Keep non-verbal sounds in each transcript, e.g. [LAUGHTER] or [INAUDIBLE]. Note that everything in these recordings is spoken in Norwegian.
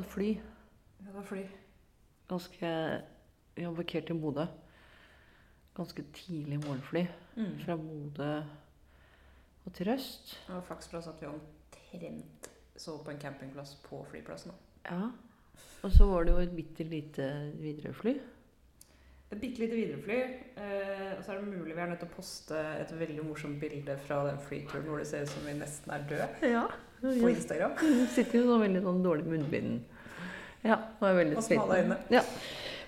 tatt fly. Vi var fly. Ganske Vi har parkert i Bodø. Ganske tidlig morgenfly Mm. fra Bodø og til Røst. Det var flaks for oss at vi omtrent så på en campingplass på flyplassen. Ja. Og så var det jo et bitte lite Widerøe-fly. Et bitte lite Widerøe-fly. Eh, og så er det mulig vi er nødt til å poste et veldig morsomt bilde fra den flyturen hvor det ser ut som vi nesten er døde, Ja. På Instagram. Hun [LAUGHS] sitter jo sånn veldig sånn dårlig munnbind. Ja, og er veldig Og smale øyne. Ja.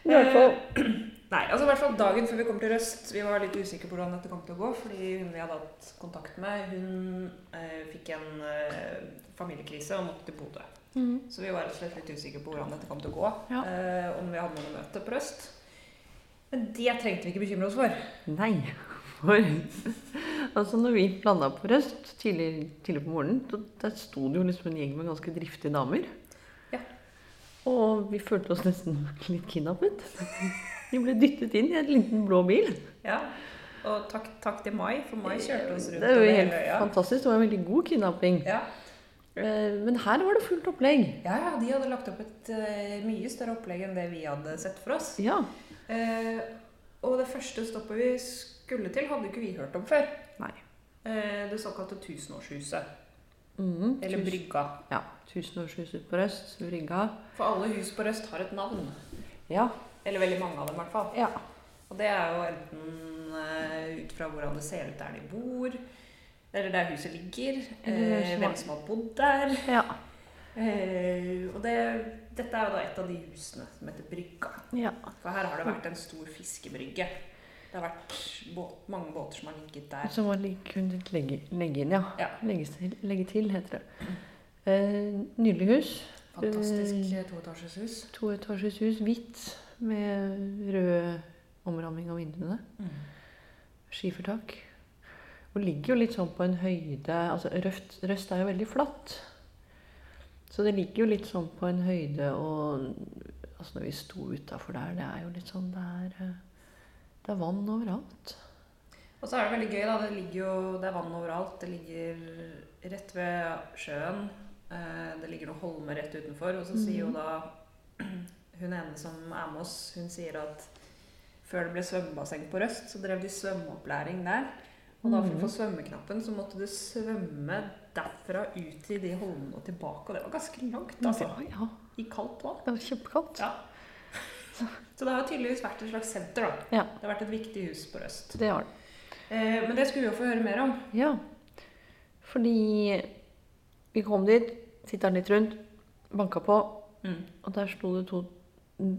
Men i hvert fall [CLEARS THROAT] Nei, altså i hvert fall dagen før vi kom til Røst. Vi var litt usikre på hvordan dette kom til å gå, fordi hun vi hadde hatt kontakt med, hun eh, fikk en eh, familiekrise og måtte til Bodø. Mm. Så vi var rett og slett litt usikre på hvordan dette kom til å gå. Ja. Eh, om vi hadde noe møte på Røst. Men det trengte vi ikke bekymre oss for. Nei. [LAUGHS] For altså når vi landa på Røst tidlig, tidlig på morgenen, så der sto det jo liksom en gjeng med ganske driftige damer. Ja. Og vi følte oss nesten litt kidnappet. Vi ble dyttet inn i en liten blå bil. Ja. Og takk, takk til Mai, for Mai kjørte oss rundt Det var jo helt øya. fantastisk. Det var en veldig god kidnapping. Ja. Eh, Men her var det fullt opplegg. ja, ja, de hadde lagt opp et uh, mye større opplegg enn det vi hadde sett for oss. Ja. Uh, og det første stoppet vi skulle til, hadde ikke vi hørt om før. Nei. Eh, det såkalte tusenårshuset. Mm, Eller Tus- Brygga. Ja. Tusenårshuset på Røst. Brygga. For alle hus på Røst har et navn. Ja. Eller veldig mange av dem, i hvert fall. ja. Og det er jo enten eh, ut fra hvordan det ser ut der de bor, eller der huset ligger, Eller eh, hvem som har bodd der. Ja. Eh, og det, dette er jo da et av de husene som heter Brygga. ja. For her har det vært en stor fiskebrygge. Det har vært båt, mange båter som har ligget der. Som man kunnet kunne legge, legge inn, ja. Ja. Legge legge til heter det. Eh, nydelig hus. Fantastisk eh, toetasjeshus. Toetasjes hus. Hvitt med rød omramming av vinduene. Skifertak. Og ligger jo litt sånn på en høyde altså Røft, Røst er jo veldig flatt. Så det ligger jo litt sånn på en høyde og altså Når vi sto utafor der, det er jo litt sånn Det er, eh, det er vann overalt. Og så er det veldig gøy, da. Det jo Det er vann overalt. Det ligger rett ved sjøen. Eh, Det ligger noen holmer rett utenfor. Og så sier jo da [CLEARS THROAT] hun ene som er med oss, hun sier at før det ble svømmebasseng på Røst, så drev de svømmeopplæring der. Og da for å få svømmeknappen, så måtte du svømme derfra ut i de holmene og tilbake. Og det var ganske langt, altså. Ja, ja, I kaldt vann. det var kjempekaldt. Ja. Så det har tydeligvis vært et slags senter, da. Ja. Det har vært et viktig hus på Røst. Det har det. Eh, men det skulle vi jo få høre mer om. Ja. Fordi vi kom dit, titta litt rundt, banka på, Mm. og der sto det to,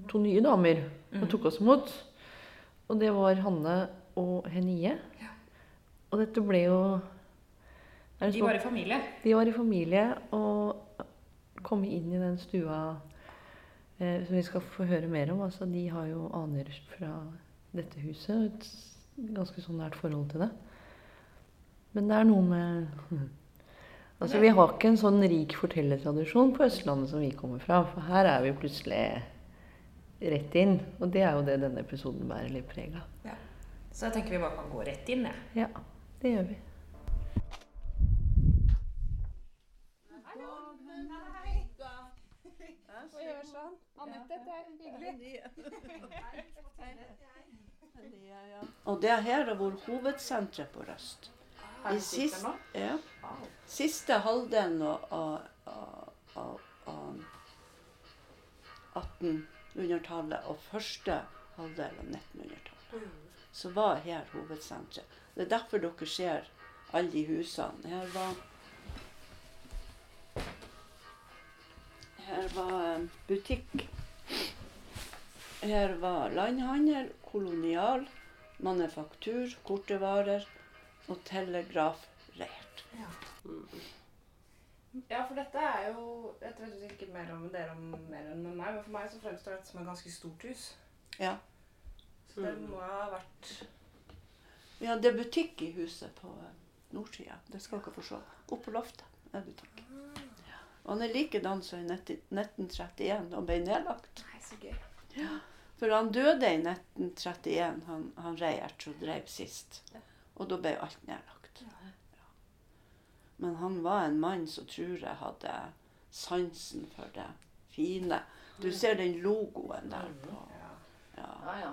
to nye damer og Mm. tok oss imot. Og det var Hanne og Henie. Ja. Og dette ble jo De var i familie. de var i familie og kom inn i den stua som vi skal få høre mer om. Altså, de har jo aner fra dette huset. og Et ganske sånn nært forhold til det. Men det er noe med Altså, Vi har ikke en sånn rik fortellertradisjon på Østlandet som vi kommer fra. For her er vi plutselig rett inn. Og det er jo det denne episoden bærer litt preg av. Så jeg tenker vi bare kan gå rett inn, jeg. Ja, det gjør vi. Og det her har vært hovedsenteret på Røst. I sist, ja, siste halvdelen av, av, av, av 1800-tallet og første halvdel av 1900-tallet, så var her hovedsenteret. Det er derfor dere ser alle de husene. Her var Her var butikk. Her var landhandel, kolonial, manufaktur, kortevarer og telegrafreir. Ja, for dette er jo Jeg vet ikke mer om dere om mer enn med meg, men for meg så fremstår dette som et ganske stort hus. Ja. Så det må ha vært ja, det er butikk i huset på nordsida. Det skal dere få se. Oppå på loftet er butikk. Ja. Han er likedan som i 1931 og ble nedlagt. Nei, så gøy. For han døde i 1931, han, han Reierts som drev sist. Og da ble alt nedlagt. Ja. Men han var en mann som tror jeg hadde sansen for det fine. Du ser den logoen der på. Ja. Ja. Ja, ja.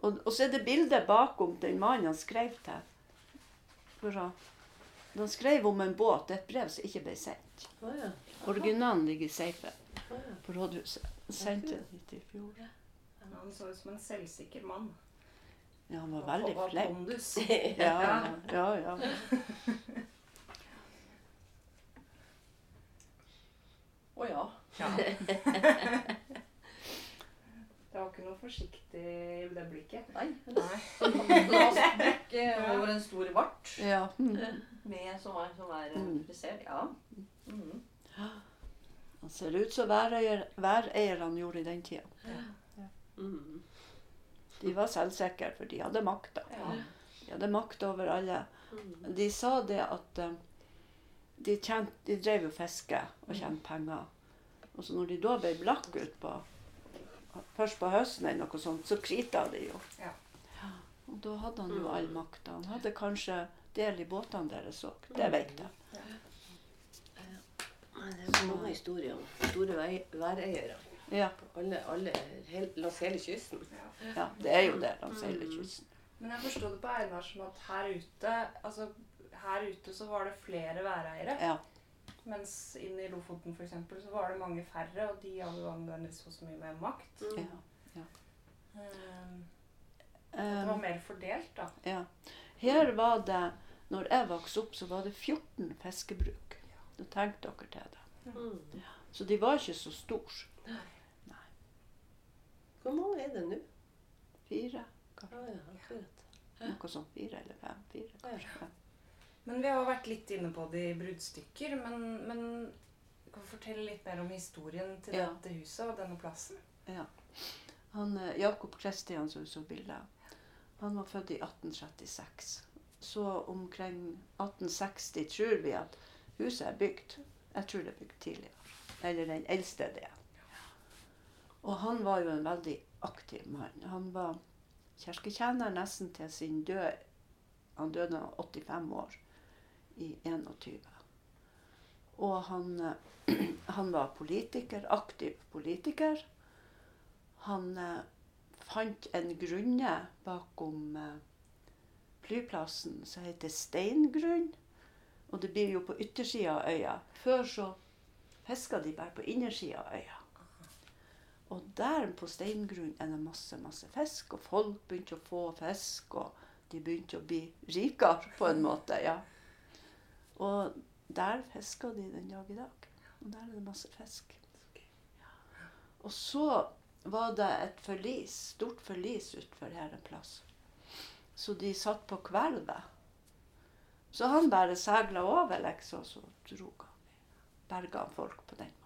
Og, og så er det bildet bakom den mannen han skrev til. For han skrev om en båt, et brev som ikke ble sendt. Oh, ja. Originalen ligger i safen oh, ja. på rådhuset. Sendte den hit i fjor. Han så ut som en selvsikker mann. Ja, han var veldig flink. pondus. [LAUGHS] Ja, ja, ja. ja. Å ja. Ja. [LAUGHS] Det var ikke noe forsiktig i det blikket. Nei. Nei. [LAUGHS] Glassblikk over en stor bart ja. Mm. med, som er, som er Mm. frisert. Ja. Mm. Han ser ut som væreier- væreierne gjorde i den tida. Mm. De var selvsikre, for de hadde makta. Ja. De hadde makt over alle. Mm. De sa det at eh, de, tjent, de drev jo fiske og tjente penger. Og så når de da ble blakk ut på Først på høsten eller noe sånt, så krita de jo. Ja. Og da hadde han jo all makta. Han hadde kanskje del i båtene deres òg. Det vet jeg. Det er så mange historier om store væreiere. Ja, Alle, alle, hel, langs hele kysten. ja, det er jo det langs hele kysten. Men jeg forsto det på Einar som at her ute altså her ute så var det flere væreiere. Ja. Mens inne i Lofoten for eksempel, så var det mange færre, og de hadde jo nødvendigvis så mye mer makt. Mm. ja. Um, det var Um, mer fordelt, da. ja. Her var det Når jeg vokste opp, så var det 14 fiskebruk. Da tenkte dere til det. Mm. Så de var ikke så store. Hvor mange er det nå? Fire, Ah, ja, noe sånt. Fire eller fem. Fire, kanskje. fem. Men vi har vært litt inne på det i bruddstykker. Men, men du kan fortelle litt mer om historien til Ja. dette huset og denne plassen? Ja. Han, eh, Jakob Kristian som så bildet, han var født i 1836. Så omkring 1860 tror vi at huset er bygd. Jeg tror det er bygd tidligere. Eller den eldste delen. Og han var jo en veldig aktiv mann. Han var kirketjener nesten til sin død. Han døde da 85 år, i 21. Og han, eh, [CLEARS THROAT] han var politiker, aktiv politiker. Han eh, fant en grunne bakom eh, flyplassen som heter Steingrunn. Og det blir jo på yttersida av øya. Før så fiska de bare på innersida av øya. Og der på Steingrunn er det masse, masse fisk. Og folk begynte å få fisk, og de begynte å bli rikere på en måte. ja. Og der fisker de den dag i dag. Og der er det masse fisk. Og så var det et forlis, stort forlis utfor her en plass. Så de satt på kvelvet. Så han bare seila over, liksom, så dro han. Berga han folk på den.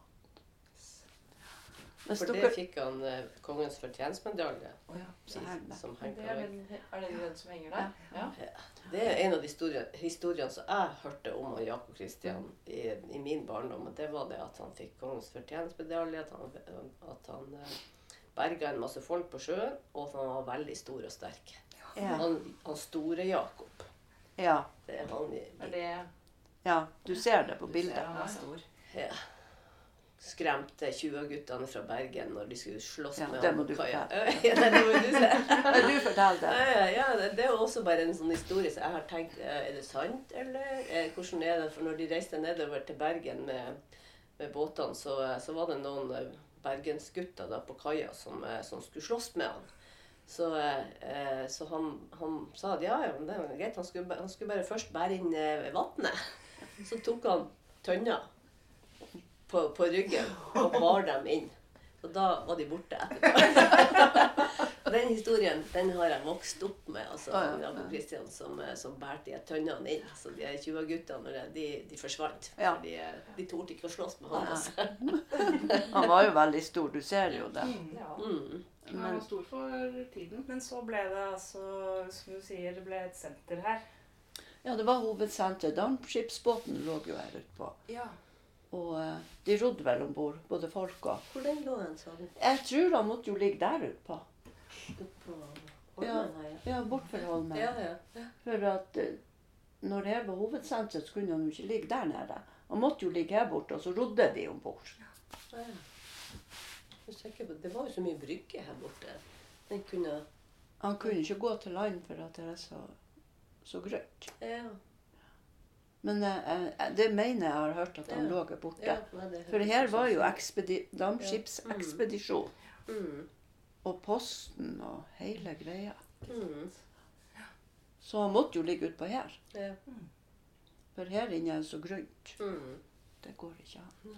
Hvis For det fikk han eh, kongens fortjenstmedalje. Oh, ja, så henger det. Som Det er den, er det den som henger der? Ja. Det er en av de historie- historiene som jeg hørte om av Jakob Kristian i, i min barndom. og Det var det at han fikk kongens fortjenstmedalje, at han, at han eh, berga en masse folk på sjøen, og at han var veldig stor og sterk. Ja. Han, han store Jakob. ja. Det er han i, Er det ja, du ser det på Ja, bildet. han er stor. ja, skremte 20-guttene fra Bergen når de skulle slåss Ja, med det må du kaia. [LAUGHS] Ja, det må du se. [LAUGHS] Du fortelle det? Ja, ja, det, er også bare en sånn historie som jeg har tenkt eh, Er det sant, eller eh, hvordan er det? For når de reiste nedover til Bergen med, med båtene, så, eh, så var det noen bergensgutter da på kaia som, som skulle slåss med han. Så, så han, han sa at ja, ja, det var greit. Han skulle, han skulle bare først bære inn vannet. [LAUGHS] Så tok han tønna på, på ryggen og bar dem inn. Og da var de borte etterpå. [LAUGHS] Den historien den har jeg vokst opp med. altså ah, ja, ja. Kristian som, eh, som bærte de tønnene inn. Så de 20-guttene de, de forsvant. Ja. De, eh, de torde ikke å slåss med han. Altså. [LAUGHS] Han var jo veldig stor, du ser jo det. Ja. Mm. Han var stor for tiden. Men så ble det altså, som du sier, det ble et senter her. ja, det var hovedsenteret. Dampskipsbåten lå jo her utpå. Ja. Og eh, de rodde vel om bord, både folk og Hvor den lå den, sa du? Jeg tror han måtte jo ligge der utpå. Oppå Ja. Holmen her, Ja, bortfor Holmen. ja. Ja, ja. For at eh, når det her var hovedsenteret, så kunne han jo ikke ligge der nede. Han måtte jo ligge her borte, og så rodde de om bord. Ja. På, det var jo så mye brygge her borte. Den kunne Han kunne ikke gå til land for at det er så, så grønt. Ja. Men eh, eh, det mener jeg har hørt at han lå borte. det For hørtes her var jo ekspedi dampskipsekspedisjon. mm. Og posten og hele greia. Mm. Så han måtte jo ligge utpå her. Ja. For her inne er det så grunt. Mm. Det går ikke an.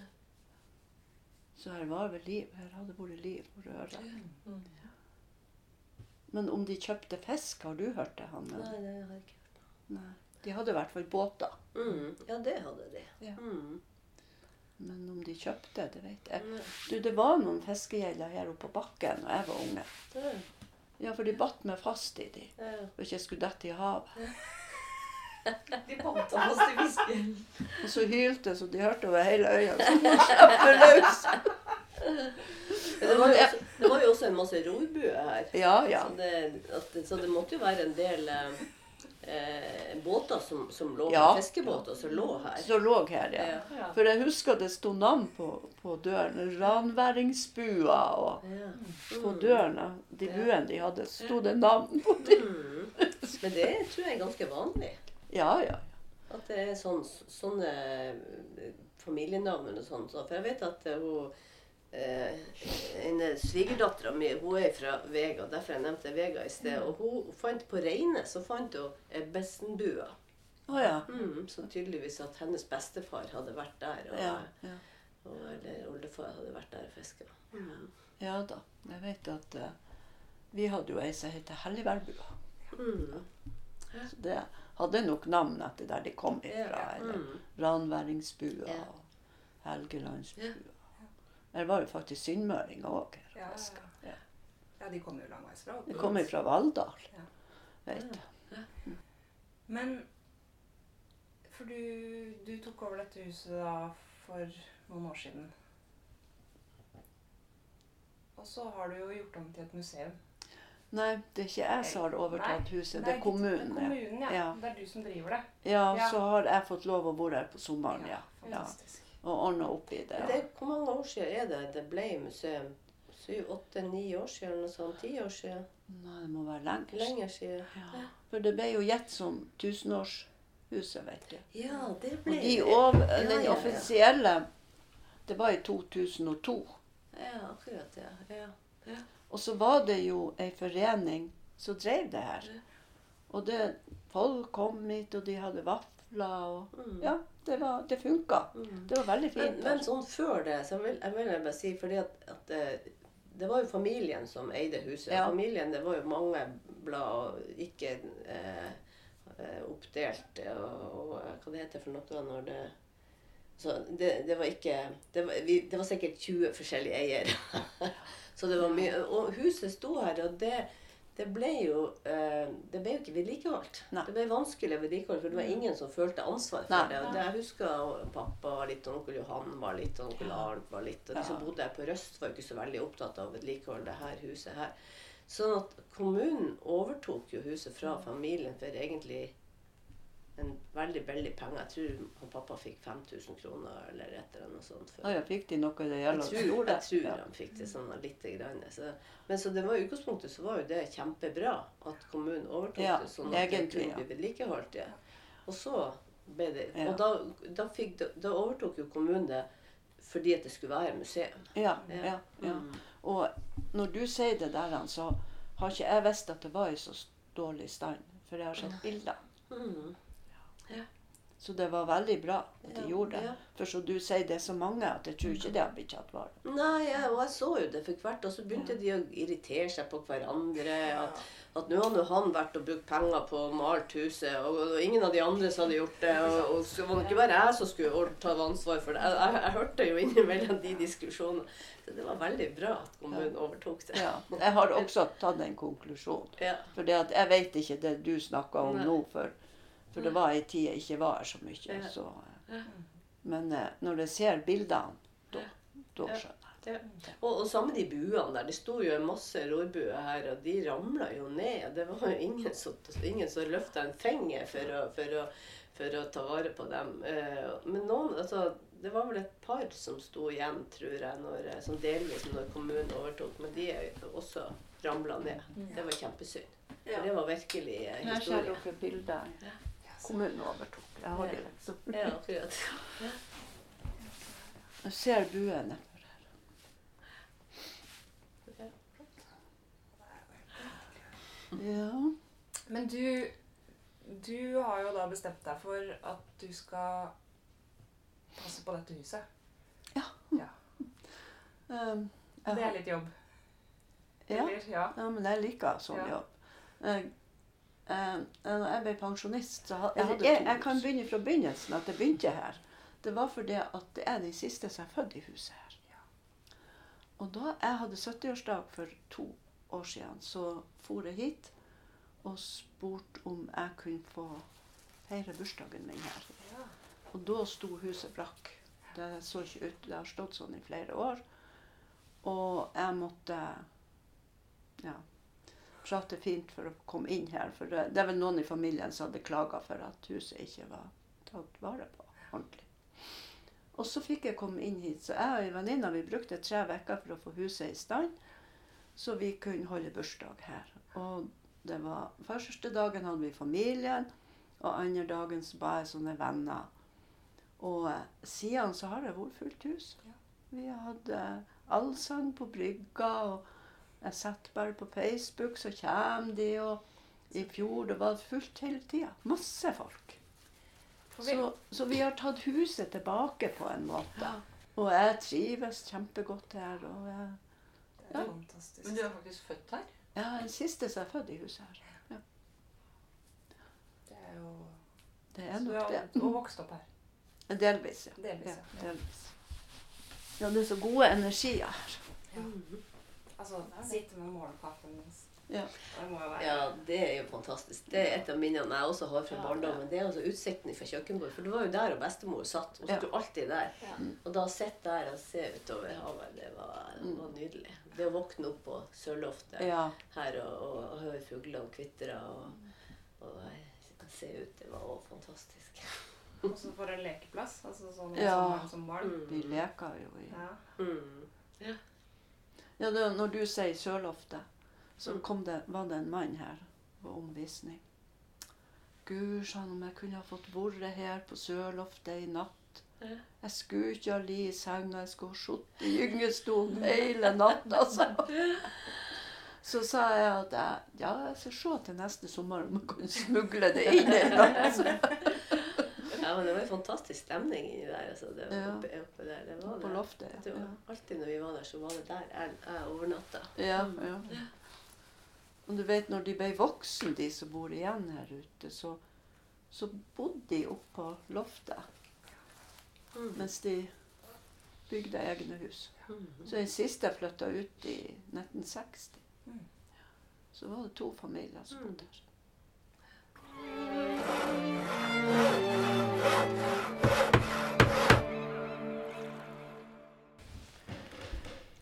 Så her var vel liv. Her hadde vært liv og røre. Mm. Men om de kjøpte fisk, har du hørt det, Hanne? Nei, det har jeg ikke hørt. Nei. De hadde i hvert fall båter. Mm. Ja, det hadde de. Ja. Mm. Men om de kjøpte, det vet jeg. Du, det var noen fiskegjeller her oppe på bakken da jeg var unge. Ja. Ja, for de batt meg fast i de. Ja. Ikke jeg skulle dette i havet. [LAUGHS] De bandt fast i fisken. [LAUGHS] Og så hylte så de hørte over hele øya. [LAUGHS] Så de slapp løs. Det var, jo også, det var jo også en masse rorbuer her. Ja, ja. Så, det, at, så det måtte jo være en del eh, eh, båter som, som lå Ja. Fiskebåter som lå her. Som lå her, ja. Ja. For jeg husker det sto navn på, på døren. Ranværingsbua. Og Ja. på Mm. dørene, de buene de hadde, sto det navn på dem. Mm. Men det tror jeg er ganske vanlig. Ja, ja. At det er sånn, sånne eh, familienavn og sånn. For jeg vet at hun en Svigerdattera mi hun er fra Vega, derfor jeg nevnte Vega i sted. Og hun fant på Reine så fant hun bestenbua. Oh, ja. Mm, så tydeligvis at hennes bestefar hadde vært der. Og, Ja, ja. og, eller oldefar hadde vært der og fiska. Mm. ja da. Jeg vet at uh, vi hadde jo ei som het Helligværbua. Mm. Så det hadde nok navn etter der de kom ifra. Eller Mm. Ranværingsbua Ja. og Helgelandsbua. Der var jo faktisk sunnmøringer òg. Ja, Ja. ja, de kommer jo langveisfra. De kommer fra Valldal. Ja. Vet du. Men For du, du tok over dette huset da for noen år siden. Og så har du jo gjort om til et museum. Nei, det er ikke jeg som har overtatt huset. Det er kommunen. Det er kommunen, ja. Ja. Det er du som driver det. Ja, Ja. så har jeg fått lov å bo der på sommeren, ja. ja. Fantastisk. Og ordna opp i det. Det, hvor mange år siden er det det ble museum? Syv, åtte, ni år siden? Noe sånt? Ti år siden? Nei, det må være lenger. Lenger siden? Ja. For det ble jo gitt som tusenårshuset, vet du. Ja, det Og ble de det. over, Ja, den ja, ja. offisielle Det var i 2002. Ja, akkurat, ja. ja. Og så var det jo ei forening som drev det her. Og det, folk kom hit, og de hadde vafler og Mm. Ja, det, var, det funka. Mm. Det var veldig fint. men men sånn før det, så vil jeg vil jeg bare si fordi at, at det, det var jo familien som eide huset. Ja. Familien, det var jo mange blad og ikke eh, eh, oppdelt. Og, og hva det heter for noe når det Så det, det var ikke det var, vi, det var sikkert 20 forskjellige eiere. [LAUGHS] så det var mye Og huset sto her, og det det ble jo eh, det ble jo ikke vedlikeholdt. Nei. Det ble vanskelig å vedlikeholde, for det var ingen som følte ansvar for Nei. det. Og det jeg husker pappa var litt, og onkel Johan var litt, og onkel Arnt var litt. Og de som bodde her på Røst, var ikke så veldig opptatt av å vedlikeholde det her huset her. Sånn at kommunen overtok jo huset fra familien for egentlig en veldig veldig penger. Jeg tror han pappa fikk 5000 kroner eller et eller annet sånt. For. Ja, fikk de noe det Jeg tror, jeg tror Ja. han fikk det sånn lite grann. Så, men så det var i utgangspunktet så var jo det kjempebra at kommunen overtok Ja, det, sånn at det kunne bli vedlikeholdt. Ja. Og så ble det. Og da, da, fikk, da, da overtok jo kommunen det fordi at det skulle være museum. Ja, ja, ja. Mm. Og når du sier det der, så har ikke jeg visst at det var i så dårlig stand. For jeg har sett bilder. Mm. Så det var veldig bra at de Ja, gjorde det. ja. For som du sier, det er så mange at jeg tror ikke det har blitt tatt vare på. Nei, ja, og jeg så jo det for hvert, og så begynte de å irritere seg på hverandre. At, at nå hadde han vært og brukt penger på å male huset, og, og ingen av de andre som hadde gjort det. Og, og så var det ikke bare jeg som skulle ta ansvar for det. Jeg, jeg, jeg hørte jo innimellom de diskusjonene. Så det var veldig bra at kommunen overtok det. Ja. Jeg har også tatt en konklusjon. For jeg vet ikke det du snakker om nå, for, for det var ei tid jeg ikke var her så mye. Så, men eh, når jeg ser bildene, da, da skjønner jeg. Ja. Og, og samme de buene der. Det sto jo en masse rorbuer her, og de ramla jo ned. Det var jo ingen som, ingen som løfta en finger for å, for, å, for å ta vare på dem. Eh, Men noen, altså, det var vel et par som sto igjen, tror jeg, når, eh, sånn delvis når kommunen overtok. Men de er også ramla ned. Det var kjempesynd. For det var virkelig historie. Her ser dere bilder. Kommunen overtok. Jeg har det liksom. Ja, akkurat. Jeg ser du henne. Ja. Men du, du har jo da bestemt deg for at du skal passe på dette huset. Um, Det er litt jobb. ja. Eller? Ja. ja, men jeg liker sånn Ja. jobb. Jeg, eh, når jeg ble pensjonist, så hadde, Jeg jeg, jeg kan begynne fra begynnelsen, at jeg begynte her. Det var fordi at det er de siste som er født i huset her. Og da jeg hadde 70-årsdag for to år siden, så for jeg hit og spurte om jeg kunne få feire bursdagen min her. Og da sto huset brakk. Det så ikke ut. Det har stått sånn i flere år. Og jeg måtte ja, prate fint for å komme inn her. For det, det er vel noen i familien som hadde klaga for at huset ikke var tatt vare på ordentlig. Og så fikk jeg komme inn hit. Så jeg og ei venninne vi brukte tre uker for å få huset i stand, så vi kunne holde bursdag her. Og det var Første dagen hadde vi familien, og andre dagen så ba jeg sånne venner. Og eh, siden så har det vært fullt hus. Vi hadde allsang på brygga, og jeg satt bare på Facebook, så kom de. Og i fjor det var fullt hele tida. Masse folk. Vi- Så, så vi har tatt huset tilbake på en måte. Og jeg trives kjempegodt her. Og jeg, Det er Ja. fantastisk. Men du er faktisk født her? er den siste som er født i huset her. Ja, Det er jo det er Så du nok har det. og vokst opp her. Delvis, ja. Delvis, ja. ja. Delvis. Ja, det er så gode energier her. Altså, sitte med morgenkaffen Ja. Det må jo være Ja, det er jo fantastisk. Det er et av minnene jeg også har fra barndommen. Det er altså utsikten fra kjøkkenbordet. For det var jo der og bestemor satt. Hun Ja. sto alltid der. Ja. Og da å sitte der og se utover havet, det var, det var nydelig. Det å våkne opp på sørloftet ja. her og, og, og høre fuglene kvitre og, og se ut, det var også fantastisk. Også for en lekeplass. Altså sånn Ja. som, som barn. Vi leker jo i Ja. Mm. Ja, det, når du sier sørloftet, så Mm. kom det, var det en mann her på omvisning. Gud, sa han, om jeg kunne ha fått være her på sørloftet i natt. Jeg skulle ikke ha ligget i senga, jeg skulle ha sittet i gyngestolen hele natta. Så. [LAUGHS] så sa jeg at jeg, ja, jeg skal se til neste sommer om jeg kan smugle det inn i natt. Ja, men det var en fantastisk stemning inni der. Altså. Det var Ja. oppe, oppe der. Det var På loftet. Det var, alltid når vi var der, så var det der jeg, jeg overnatta. Ja, ja. Og du vet, når de ble voksen, de som bor igjen her ute, så, så bodde de oppe på loftet Mm. mens de bygde egne hus. Mm. Så den siste jeg flytta ut i 1960. Mm. Så var det to familier som Mm. bodde her.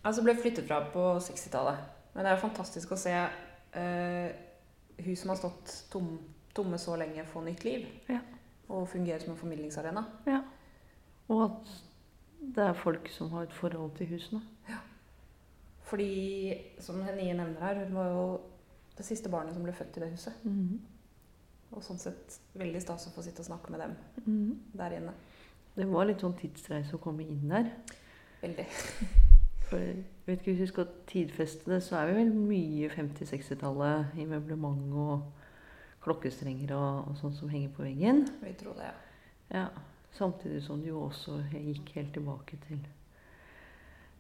Altså ble flyttet fra på 60-tallet. Men det er jo fantastisk å se eh, hus som har stått tom, tomme så lenge, få nytt liv. Ja. Og fungere som en formidlingsarena. Og at det er folk som har et forhold til husene. Fordi, som Henie nevner her, hun var jo det siste barnet som ble født i det huset. Mhm. Og sånn sett veldig stas å få sitte og snakke med dem mm. der inne. Det var litt sånn tidsreise å komme inn der. Veldig. [LAUGHS] For vet ikke, Hvis vi skal tidfeste det, så er vi vel mye 50-60-tallet i møblement og klokkestrenger og, og sånt som henger på veggen. Vi tror det, ja. Ja, Samtidig som det jo også gikk helt tilbake til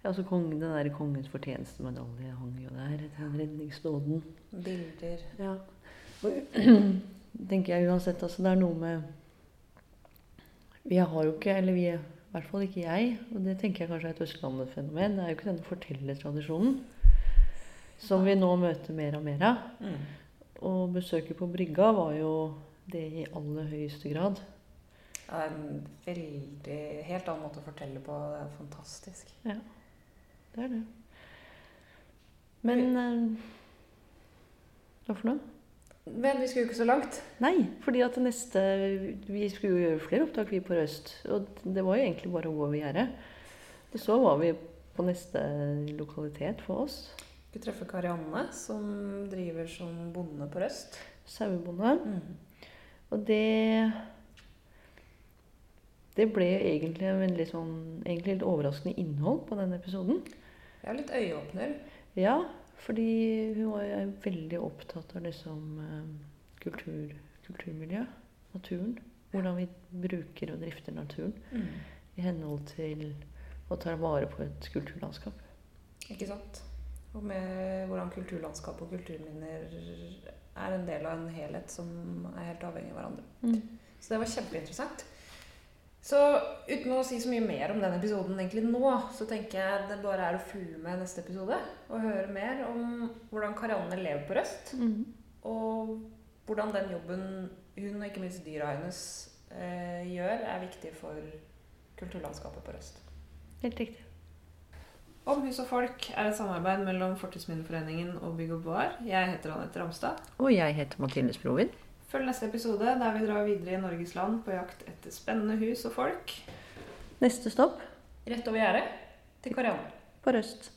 ja, altså kongen, Den der kongens fortjenestemedalje hang jo der. Den redningsdåden. Bilder. Ja. [CLEARS THROAT] [CLEARS THROAT] Tenker jeg uansett, altså det er noe med Vi har jo ikke, eller vi, i hvert fall ikke jeg, og det tenker jeg kanskje er et Østlandet-fenomen, det er jo ikke denne fortellertradisjonen som vi nå møter mer og mer av. Mm. Og besøket på brygga var jo det i aller høyeste grad. Ja, det er en veldig helt annen måte å fortelle på. Det er fantastisk. Ja, Det er det. Men eh, Hva for noe? Men vi skulle jo ikke så langt. Nei, fordi at neste Vi skulle jo gjøre flere opptak, vi på Røst. Og det var jo egentlig bare å gå over gjerdet. Og så var vi på neste lokalitet for oss. Vi treffer Karianne, som driver som bonde på Røst. Sauebonde. Mm. Og det Det ble egentlig en veldig sånn Egentlig litt overraskende innhold på den episoden. Er litt øyeåpner. Ja, fordi hun var jo veldig opptatt av liksom eh, kultur, kulturmiljø. Naturen. Hvordan vi bruker og drifter naturen i henhold til å ta vare på et kulturlandskap. Ikke sant? Og med hvordan kulturlandskap og kulturminner er en del av en helhet som er helt avhengig av hverandre. Så det var kjempeinteressant. Så uten å si så mye mer om den episoden egentlig nå, så tenker jeg det bare er å følge med neste episode og høre mer om hvordan Karianne lever på Røst. Mm. Og hvordan den jobben hun og ikke minst dyra hennes eh, gjør, er viktig for kulturlandskapet på Røst. Helt riktig. Om hus og folk er et samarbeid mellom Fortidsminneforeningen og Bygg og Bar. Jeg heter Anette Ramstad. Og jeg heter Mathilde Sprovin. Følg neste episode der vi drar videre i Norges land på jakt etter spennende hus og folk. Neste stopp Rett over gjerdet til Karianne. på Røst.